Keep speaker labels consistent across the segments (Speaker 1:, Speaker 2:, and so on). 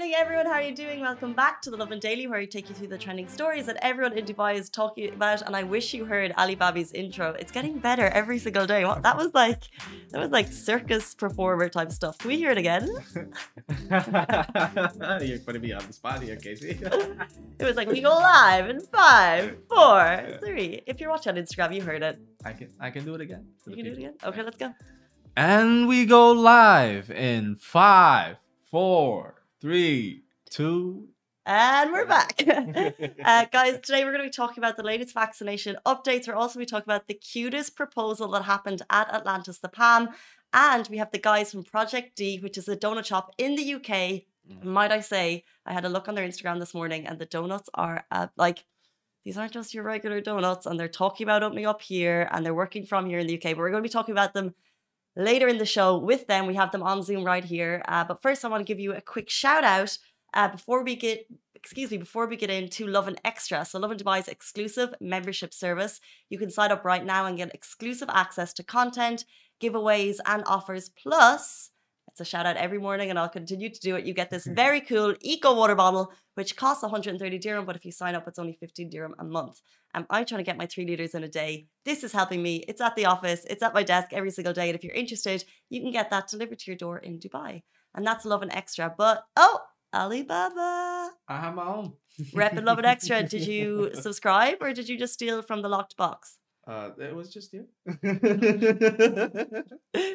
Speaker 1: Morning, everyone. How are you doing? Welcome back to the Lovin Daily, where we take you through the trending stories that everyone in Dubai is talking about. And I wish you heard Ali Babi's intro. It's getting better every single day. What that was like, that was like circus performer type stuff. Can we hear it again?
Speaker 2: You're putting me on the spot here, Casey.
Speaker 1: It was like we go live in five, four, three. If you're watching on Instagram, you heard it.
Speaker 2: I can I can do it again.
Speaker 1: You can do it again. Okay, let's go.
Speaker 2: And we go live in five, four, three, two.
Speaker 1: And we're back. uh, guys, today we're going to be talking about the latest vaccination updates. We're also going to be talking about the cutest proposal that happened at Atlantis the Palm. And we have the guys from Project D, which is a donut shop in the UK. Might I say, I had a look on their Instagram this morning, and the donuts are uh, like, these aren't just your regular donuts. And they're talking about opening up here, and they're working from here in the UK. But we're going to be talking about them later in the show with them. We have them on Zoom right here. Uh, but first, I want to give you a quick shout out uh, before we get, excuse me, before we get into Lovin Extra. So, Lovin Dubai's exclusive membership service. You can sign up right now and get exclusive access to content, giveaways, and offers. Plus, it's a shout out every morning, and I'll continue to do it. You get this very cool eco water bottle, which costs 130 dirham, but if you sign up, it's only 15 dirham a month. Um, I'm trying to get my three liters in a day. This is helping me. It's at the office, it's at my desk every single day. And if you're interested, you can get that delivered to your door in Dubai. And that's Lovin Extra. But oh, Alibaba.
Speaker 2: I have my own.
Speaker 1: Rep and Lovin Extra. Did you subscribe or did you just steal from the locked box?
Speaker 2: Uh, it was just you.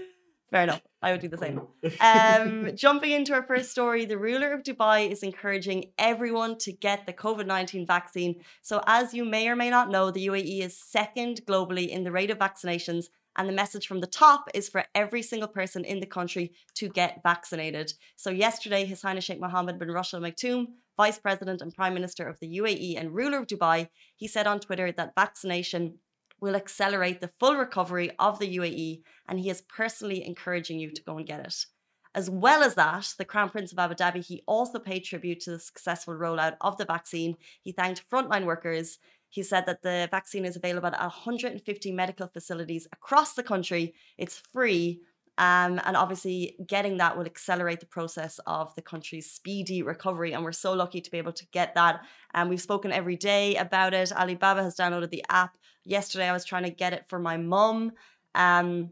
Speaker 1: Fair enough. I would do the same. Um, jumping into our first story, the ruler of Dubai is encouraging everyone to get the COVID 19 vaccine. So, as you may or may not know, the UAE is second globally in the rate of vaccinations. And the message from the top is for every single person in the country to get vaccinated. So, yesterday, His Highness Sheikh Mohammed bin Rashid Al Maktoum, Vice President and Prime Minister of the UAE and ruler of Dubai, he said on Twitter that vaccination will accelerate the full recovery of the UAE, and he is personally encouraging you to go and get it. As well as that, the Crown Prince of Abu Dhabi, he also paid tribute to the successful rollout of the vaccine. He thanked frontline workers. He said that the vaccine is available at 150 medical facilities across the country. It's free. Um, and obviously, getting that will accelerate the process of the country's speedy recovery. And we're so lucky to be able to get that. And we've spoken every day about it. Alibaba has downloaded the app. Yesterday, I was trying to get it for my mum. Um,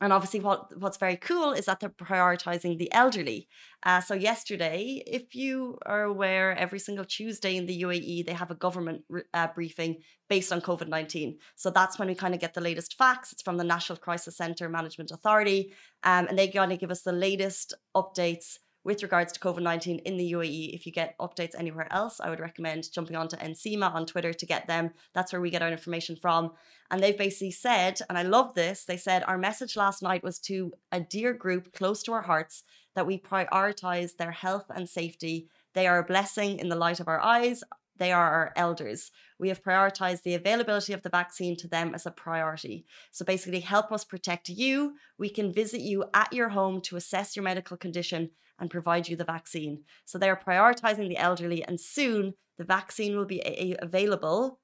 Speaker 1: and obviously, what, what's very cool is that they're prioritizing the elderly. Uh, so, yesterday, if you are aware, every single Tuesday in the UAE, they have a government uh, briefing based on COVID 19. So, that's when we kind of get the latest facts. It's from the National Crisis Center Management Authority. Um, and they kind of give us the latest updates with regards to COVID 19 in the UAE. If you get updates anywhere else, I would recommend jumping onto NCMA on Twitter to get them. That's where we get our information from. And they've basically said, and I love this, they said, Our message last night was to a dear group close to our hearts that we prioritize their health and safety. They are a blessing in the light of our eyes. They are our elders. We have prioritized the availability of the vaccine to them as a priority. So basically, help us protect you. We can visit you at your home to assess your medical condition and provide you the vaccine. So they are prioritizing the elderly, and soon the vaccine will be available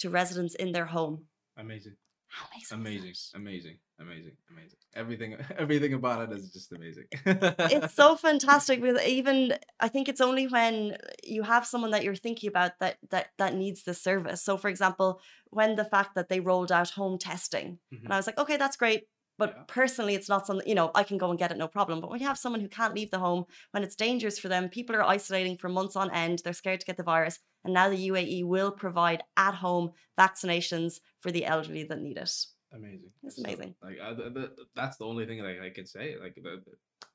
Speaker 1: to residents in their home.
Speaker 2: Amazing.
Speaker 1: Amazing!
Speaker 2: Amazing. Amazing. Amazing. Everything everything about it is just amazing.
Speaker 1: it's so fantastic because even I think it's only when you have someone that you're thinking about that that that needs the service. So for example, when the fact that they rolled out home testing,
Speaker 2: Mhm.
Speaker 1: and I was like, okay, that's great. But
Speaker 2: Yeah.
Speaker 1: personally, it's not something, you know, I can go and get it, no problem. But when you have someone who can't leave the home, when it's dangerous for them, people are isolating for months on end, they're scared to get the virus. And now the UAE will provide at home vaccinations for the elderly that need it.
Speaker 2: amazing.
Speaker 1: It's
Speaker 2: So,
Speaker 1: amazing.
Speaker 2: like uh, the, the, that's the only thing that I can say. Like the, the-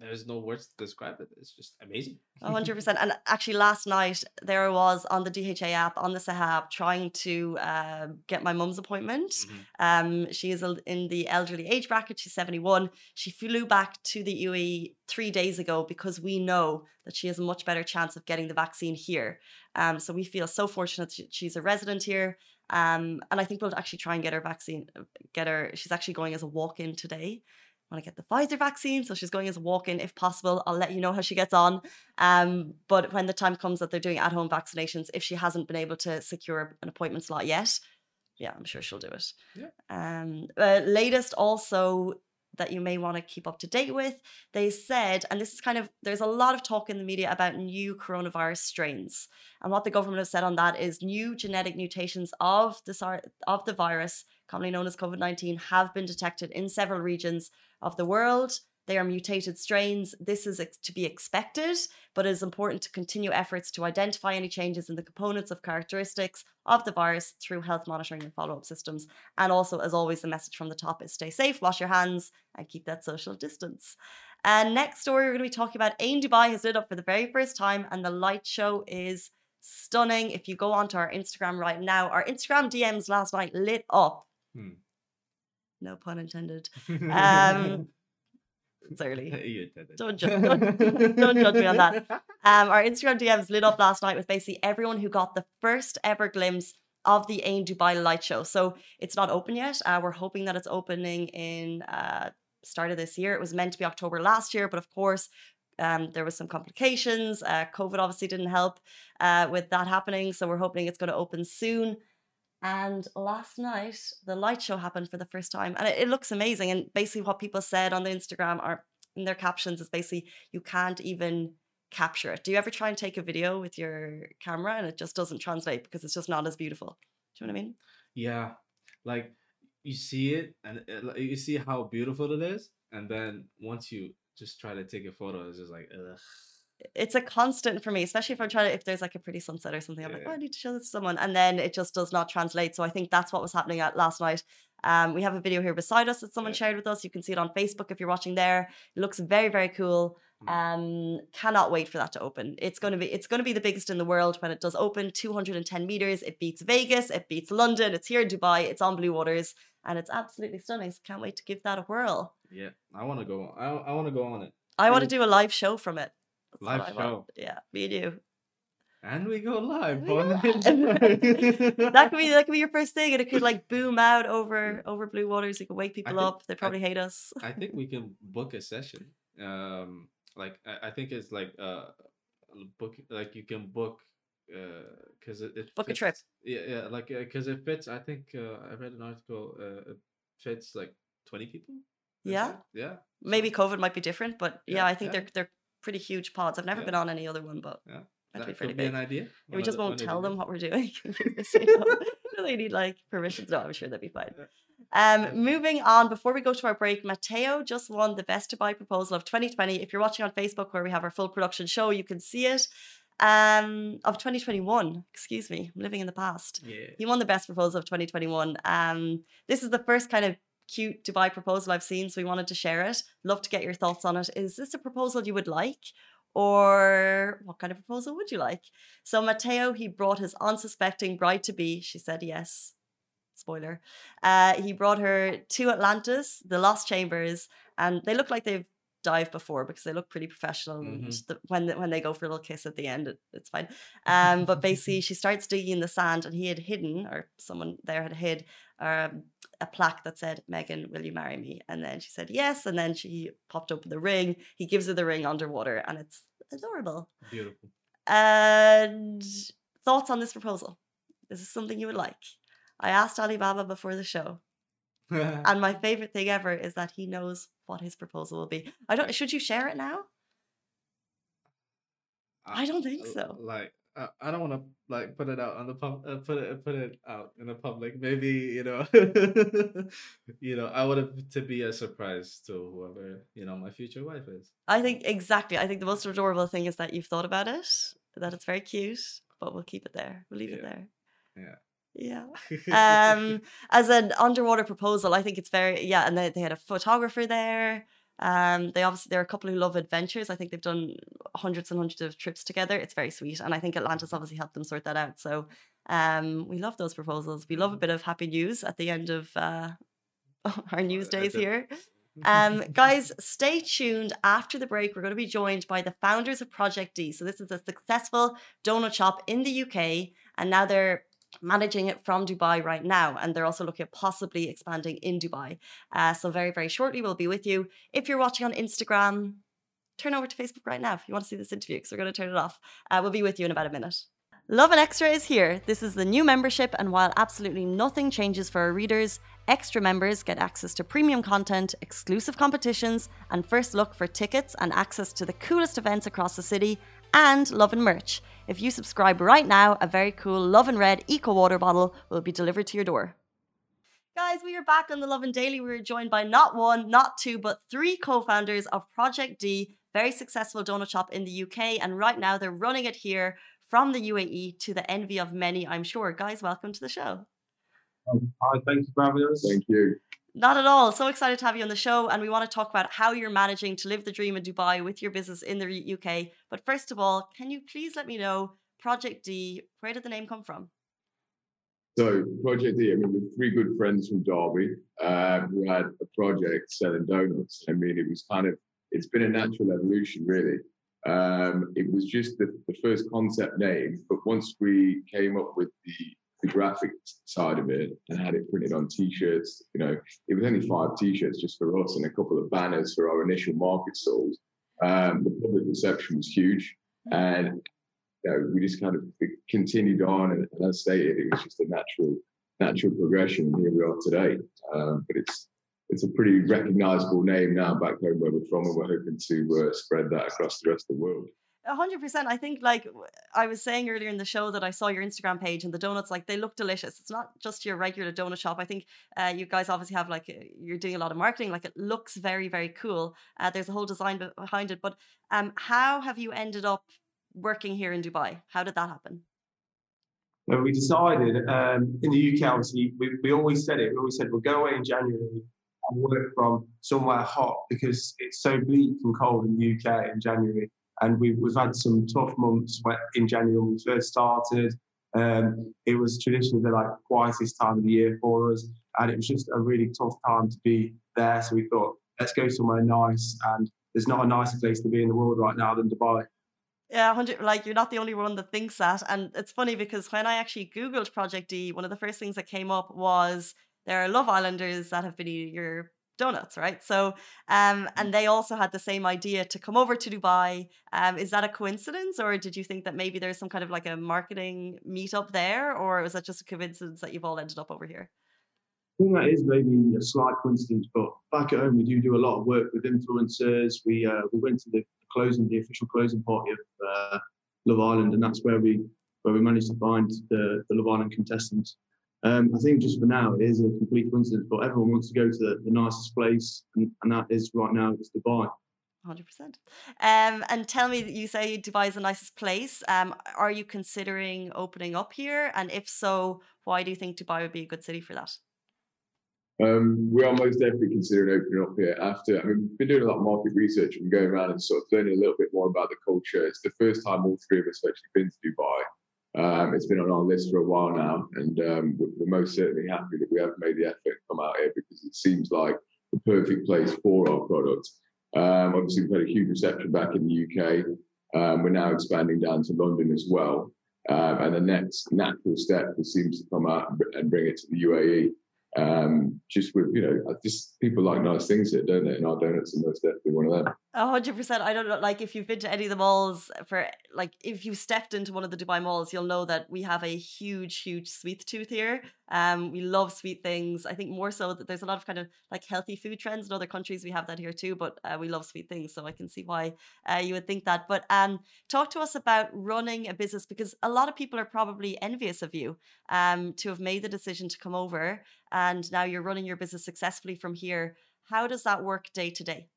Speaker 2: there's no words to describe it. It's just amazing.
Speaker 1: A hundred percent. And actually, last night there I was on the DHA app on the Sahab, trying to uh, get my mum's appointment.
Speaker 2: Mhm.
Speaker 1: Um, she is in the elderly age bracket. She's seventy one. She flew back to the UAE three days ago because we know that she has a much better chance of getting the vaccine here. Um, so we feel so fortunate that she's a resident here. Um, and I think we'll actually try and get her vaccine. Get her. She's actually going as a walk in today. Want to get the Pfizer vaccine. So she's going as a walk in if possible. I'll let you know how she gets on. Um, but when the time comes that they're doing at home vaccinations, if she hasn't been able to secure an appointment slot yet, yeah, I'm sure she'll do it.
Speaker 2: Yeah.
Speaker 1: Um, uh, latest also that you may want to keep up to date with. They said, and this is kind of, there's a lot of talk in the media about new coronavirus strains. And what the government has said on that is new genetic mutations of the, of the virus, commonly known as COVID 19, have been detected in several regions of the world. They are mutated strains. This is to be expected, but it is important to continue efforts to identify any changes in the components of characteristics of the virus through health monitoring and follow up systems. And also, as always, the message from the top is stay safe, wash your hands, and keep that social distance. And next story, we're going to be talking about Ain Dubai has lit up for the very first time, and the light show is stunning. If you go onto our Instagram right now, our Instagram DMs last night lit up.
Speaker 2: Hmm.
Speaker 1: No pun intended. Um, it's early. Don't, ju- don't, don't judge me on that. Um, our Instagram DMs lit up last night with basically everyone who got the first ever glimpse of the Ain Dubai light show. So it's not open yet. Uh, we're hoping that it's opening in uh, start of this year. It was meant to be October last year, but of course. Um, there was some complications. Uh, COVID obviously didn't help uh, with that happening, so we're hoping it's going to open soon. And last night, the light show happened for the first time, and it, it, looks amazing. And basically, what people said on the Instagram are in their captions is basically you can't even capture it. Do you ever try and take a video with your camera and it just doesn't translate because it's just not as beautiful? Do you know what I mean?
Speaker 2: Yeah, like you see it and it, uh, you see how beautiful it is, and then once you just try to take a photo, it's just like ugh
Speaker 1: it's a constant for me, especially if I'm trying to, if there's like a pretty sunset or something, I'm like, oh, I need to show this to someone. And then it just does not translate. So I think that's what was happening at last night. Um, we have a video here beside us that someone yeah. shared with us. You can see it on Facebook if you're watching there. It looks very, very cool. Hmm. Um, cannot wait for that to open. It's gonna be it's gonna be the biggest in the world when it does open. 210 meters. It beats Vegas. It beats London. It's here in Dubai. It's on Blue Waters, and it's absolutely stunning. So can't wait to give that a whirl.
Speaker 2: Yeah, I want to go. I I want to go on it.
Speaker 1: I want to do a live show from it.
Speaker 2: That's live show.
Speaker 1: Want. Yeah, me and you.
Speaker 2: And we go live.
Speaker 1: We go that could be that could be your first thing, and it could like boom out over over blue waters. You can wake people think, up. They probably
Speaker 2: I,
Speaker 1: hate us.
Speaker 2: I think we can book a session. Um, like I, I think it's like uh, book like you can book because uh, it, it
Speaker 1: book
Speaker 2: fits,
Speaker 1: a trip.
Speaker 2: Yeah, yeah, like because uh, it fits. I think uh, I read an article. Uh, it fits like twenty people.
Speaker 1: Yeah.
Speaker 2: Yeah.
Speaker 1: Maybe COVID might be different, but yeah, yeah I think yeah. they're they're pretty huge pods. I've never yeah. been on any other one, but
Speaker 2: yeah, that be pretty big. an idea.
Speaker 1: Yeah, we just won't tell them what we're doing. they need like permissions. No, I'm sure they'd be fine. Um, moving on, before we go to our break, Matteo just won the Best Dubai proposal of 2020. If you're watching on Facebook, where we have our full production show, you can see it. Um, of 2021, excuse me, I'm living in the past.
Speaker 2: Yeah.
Speaker 1: He won the best proposal of 2021. Um, this is the first kind of cute Dubai proposal I've seen, so we wanted to share it. Love to get your thoughts on it. Is this a proposal you would like? Or what kind of proposal would you like? So Matteo, he brought his unsuspecting bride to be. She said yes. Spoiler. Uh, he brought her to Atlantis, the Lost Chambers, and they look like they've dived before because they look pretty professional. Mm-hmm. The, when when they go for a little kiss at the end, it, it's fine. Um, but basically, she starts digging in the sand, and he had hidden, or someone there had hid, um, a plaque that said, Megan, will you marry me? And then she said yes. And then she popped open the ring. He gives her the ring underwater, and it's adorable.
Speaker 2: Beautiful.
Speaker 1: And thoughts on this proposal? Is this something you would like? I asked Alibaba before the show. and my favorite thing ever is that he knows what his proposal will be. I don't should you share it now? I don't think so.
Speaker 2: Like I don't want to like put it out on the pub, uh, put it put it out in the public. Maybe you know, you know, I would have to be a surprise to whoever you know my future wife is.
Speaker 1: I think exactly. I think the most adorable thing is that you've thought about it, that it's very cute, but we'll keep it there. We'll leave
Speaker 2: yeah.
Speaker 1: it there.
Speaker 2: Yeah.
Speaker 1: Yeah. Um, as an underwater proposal, I think it's very yeah, and they, they had a photographer there. Um, they obviously there are a couple who love adventures. I think they've done hundreds and hundreds of trips together. It's very sweet, and I think Atlantis obviously helped them sort that out. So um, we love those proposals. We love a bit of happy news at the end of uh, our news days here. Um, guys, stay tuned. After the break, we're going to be joined by the founders of Project D. So this is a successful donut shop in the UK, and now they're managing it from Dubai right now. And they're also looking at possibly expanding in Dubai. Uh, so, very, very shortly, we'll be with you. If you're watching on Instagram, turn over to Facebook right now if you want to see this interview because we're going to turn it off. Uh, we'll be with you in about a minute. Lovin Extra is here. This is the new membership, and while absolutely nothing changes for our readers, extra members get access to premium content, exclusive competitions, and first look for tickets and access to the coolest events across the city, and Lovin merch. If you subscribe right now, a very cool Lovin Red Eco Water bottle will be delivered to your door. Guys, we are back on the Lovin Daily. We are joined by not one, not two, but three co founders of Project D, very successful donut shop in the UK. And right now they're running it here from the UAE to the envy of many, I'm sure. Guys, welcome to the show.
Speaker 3: Um, hi, thank you for having us.
Speaker 4: Thank you.
Speaker 1: Not at all. So excited to have you on the show. And we want to talk about how you're managing to live the dream in Dubai with your business in the UK. But first of all, can you please let me know Project D, where did the name come from?
Speaker 4: So, Project D, I mean, we're three good friends from Derby uh, who had a project selling donuts. I mean, it was kind of, it's been a natural evolution, really. Um, it was just the, the, first concept name, but once we came up with the, the graphic side of it and had it printed on t-shirts, you know, it was only five t-shirts just for us and a couple of banners for our initial market stalls. Um, the public reception was huge, and you know, we just kind of continued on. And, and as stated, it was just a natural, natural progression. Here we are today. Um, but it's it's a pretty recognizable name now back home where we're from, and we're hoping to uh, spread that across the rest of the world.
Speaker 1: Hundred percent. I think, like I was saying earlier in the show, that I saw your Instagram page and the donuts, like they look delicious. It's not just your regular donut shop. I think uh, you guys obviously have like uh, you're doing a lot of marketing. Like it looks very, very cool. Uh, there's a whole design behind it. But um, how have you ended up working here in Dubai? How did that happen?
Speaker 3: When we decided um, in the UK, obviously, we, we always said it. We always said we'll go away in January and work from somewhere hot because it's so bleak and cold in the UK in January. And we've, we've had some tough months in January when we first started. Um, it was traditionally the like quietest time of the year for us, and it was just a really tough time to be there. So we thought, let's go somewhere nice. And there's not a nicer place to be in the world right now than Dubai.
Speaker 1: Yeah, hundred. Like you're not the only one that thinks that, and it's funny because when I actually googled Project D, one of the first things that came up was there are Love Islanders that have been your donuts, right? So, um, and they also had the same idea to come over to Dubai. Um, is that a coincidence, or did you think that maybe there's some kind of like a marketing meetup there, or was that just a coincidence that you've all ended up over here?
Speaker 3: I think that is maybe a slight coincidence, but back at home we do do a lot of work with influencers. We uh, we went to the closing, the official closing party of uh, Love Island, and that's where we where we managed to find the, the Love Island contestants. Um, I think just for now it is a complete coincidence, but everyone wants to go to the, the nicest place, and, and that is right now it's Dubai.
Speaker 1: 100%. Um, and tell me, you say Dubai is the nicest place. Um, are you considering opening up here? And if so, why do you think Dubai would be a good city for that?
Speaker 4: Um, we are most definitely considering opening up here after. I mean, we've been doing a lot of market research and going around and sort of learning a little bit more about the culture. It's the first time all three of us have actually been to Dubai. Um, it's been on our list for a while now, and um, we're most certainly happy that we have made the effort to come out here because it seems like the perfect place for our product. Um, obviously, we've had a huge reception back in the UK. Um, we're now expanding down to London as well. Um, and the next natural step seems to come out and bring it to the UAE um, just with you know, just people like nice things here, don't they? And our donuts are most definitely one of them.
Speaker 1: Hundred percent. I don't know, like if you've been to any of the malls for like if you stepped into one of the Dubai malls, you'll know that we have a huge, huge sweet tooth here. Um, we love sweet things. I think more so that there's a lot of kind of like healthy food trends in other countries. We have that here too, but uh, we love sweet things, so I can see why uh, you would think that. But um, talk to us about running a business because a lot of people are probably envious of you um, to have made the decision to come over and now you're running your business successfully from here. How does that work day to day?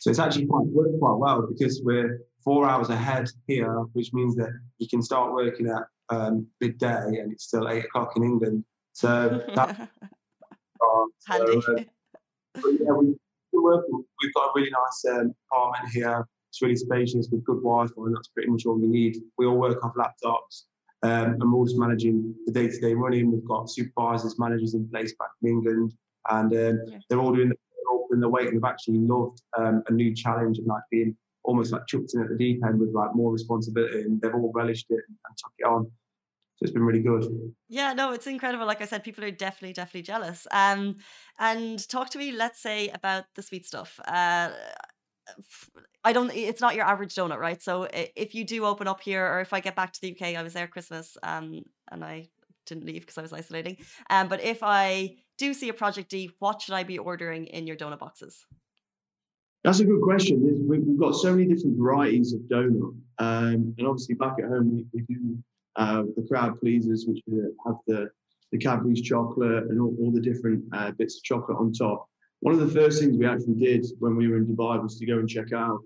Speaker 3: So it's actually quite worked quite well because we're four hours ahead here, which means that you can start working at um, midday and it's still eight o'clock in England. So that's
Speaker 1: handy. So,
Speaker 3: uh, yeah, we, we've got a really nice um, apartment here. It's really spacious with good Wi-Fi, and that's pretty much all we need. We all work off laptops. Um, and we're also managing the day-to-day running. We've got supervisors, managers in place back in England, and um, yeah. they're all doing the, all the weight. And they've actually loved um, a new challenge and like being almost like chucked in at the deep end with like more responsibility, and they've all relished it and took it on. So it's been really good.
Speaker 1: Yeah, no, it's incredible. Like I said, people are definitely, definitely jealous. Um, and talk to me, let's say, about the sweet stuff. Uh, I don't. It's not your average donut, right? So if you do open up here, or if I get back to the UK, I was there Christmas, um, and I didn't leave because I was isolating. Um, but if I do see a Project D, what should I be ordering in your donut boxes?
Speaker 3: That's a good question. We've got so many different varieties of donut, um, and obviously back at home we, do uh, the crowd pleasers, which have the the Cadbury's chocolate and all, all the different uh, bits of chocolate on top. One of the first things we actually did when we were in Dubai was to go and check out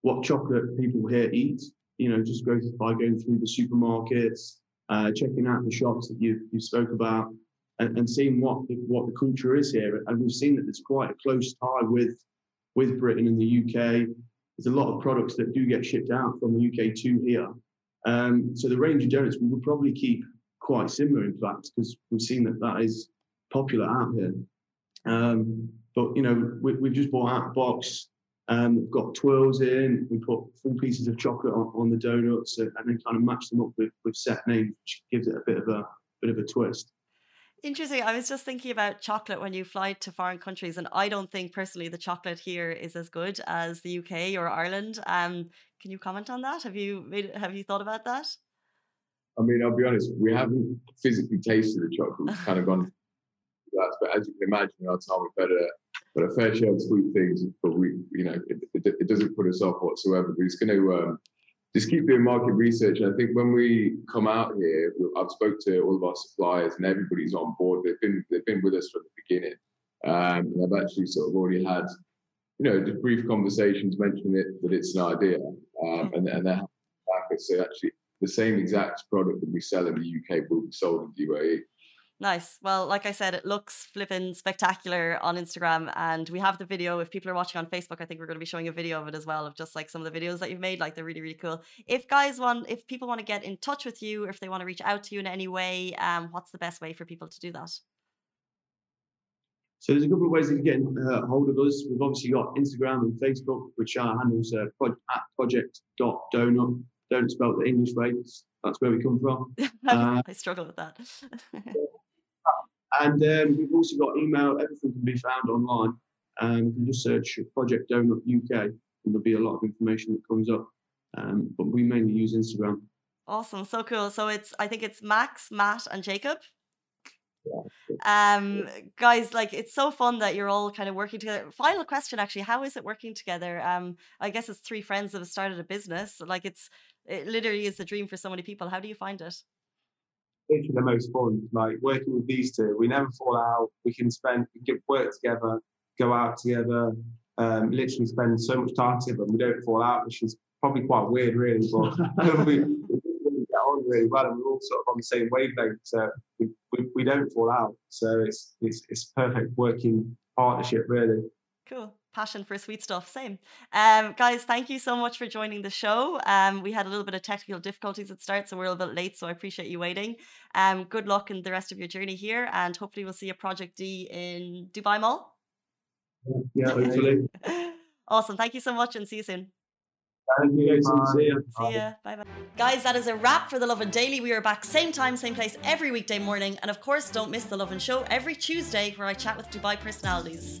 Speaker 3: what chocolate people here eat. You know, just go by going through the supermarkets, uh, checking out the shops that you you spoke about, and, and seeing what the, what the culture is here. And we've seen that there's quite a close tie with with Britain and the UK. There's a lot of products that do get shipped out from the UK to here. Um, so the range of donuts we would probably keep quite similar, in fact, because we've seen that that is popular out here. Um, but you know, we, have just bought out a box. Um, we've got twirls in. We put full pieces of chocolate on, on the donuts, and, and, then kind of match them up with, with set names, which gives it a bit of a bit of a twist.
Speaker 1: Interesting. I was just thinking about chocolate when you fly to foreign countries, and I don't think personally the chocolate here is as good as the UK or Ireland. Um, can you comment on that? Have you made, have you thought about that?
Speaker 4: I mean, I'll be honest. We haven't physically tasted the chocolate. We've kind of gone that, but as you can imagine, our time we've had a, but a fair share of sweet things. But we, you know, it, it, it doesn't put us off whatsoever. But it's going to um, just keep doing market research. And I think when we come out here, I've spoke to all of our suppliers and everybody's on board. They've been they've been with us from the beginning. Um, and I've actually sort of already had, you know, just brief conversations mentioning it that it's an idea, um, and and they're happy. So actually, the same exact product that we sell in the UK will be sold in the UAE.
Speaker 1: Nice. Well, like I said, it looks flipping spectacular on Instagram, and we have the video. If people are watching on Facebook, I think we're going to be showing a video of it as well, of just like some of the videos that you've made. Like they're really, really cool. If guys want, if people want to get in touch with you, or if they want to reach out to you in any way, um, what's the best way for people to do that?
Speaker 3: So there's a couple of ways to get uh, hold of us. We've obviously got Instagram and Facebook, which are handles uh, pro- at project.donut. Don't spell the English way. That's where we come from.
Speaker 1: Uh, I struggle with that.
Speaker 3: And um, we've also got email. Everything can be found online. Um, you can just search Project Donut UK, and there'll be a lot of information that comes up. Um, but we mainly use Instagram.
Speaker 1: Awesome, so cool. So it's I think it's Max, Matt, and Jacob.
Speaker 3: Yeah.
Speaker 1: Um, guys, like it's so fun that you're all kind of working together. Final question, actually, how is it working together? Um, I guess it's three friends that have started a business. Like it's it literally is a dream for so many people. How do you find it?
Speaker 3: Literally the most fun. Like working with these two, we never fall out. We can spend, we can work together, go out together, um, literally spend so much time together. And we don't fall out, which is probably quite weird, really. But we, we get on really well, and we're all sort of on the same wavelength. So we, we, we don't fall out. So it's it's it's perfect working partnership, really.
Speaker 1: Cool passion for sweet stuff. Same. Um, guys, thank you so much for joining the show. Um, we had a little bit of technical difficulties at start, so we're a little bit late. So I appreciate you waiting. Um, good luck in the rest of your journey here, and hopefully we'll see a Project D in Dubai Mall.
Speaker 3: Yeah, hopefully.
Speaker 1: awesome. Thank you so much, and see you soon.
Speaker 3: Thank you. See ya.
Speaker 1: See ya. Bye bye. Guys, that is a wrap for The Lovin Daily. We are back same time, same place every weekday morning. And of course, don't miss The Lovin Show every Tuesday where I chat with Dubai personalities.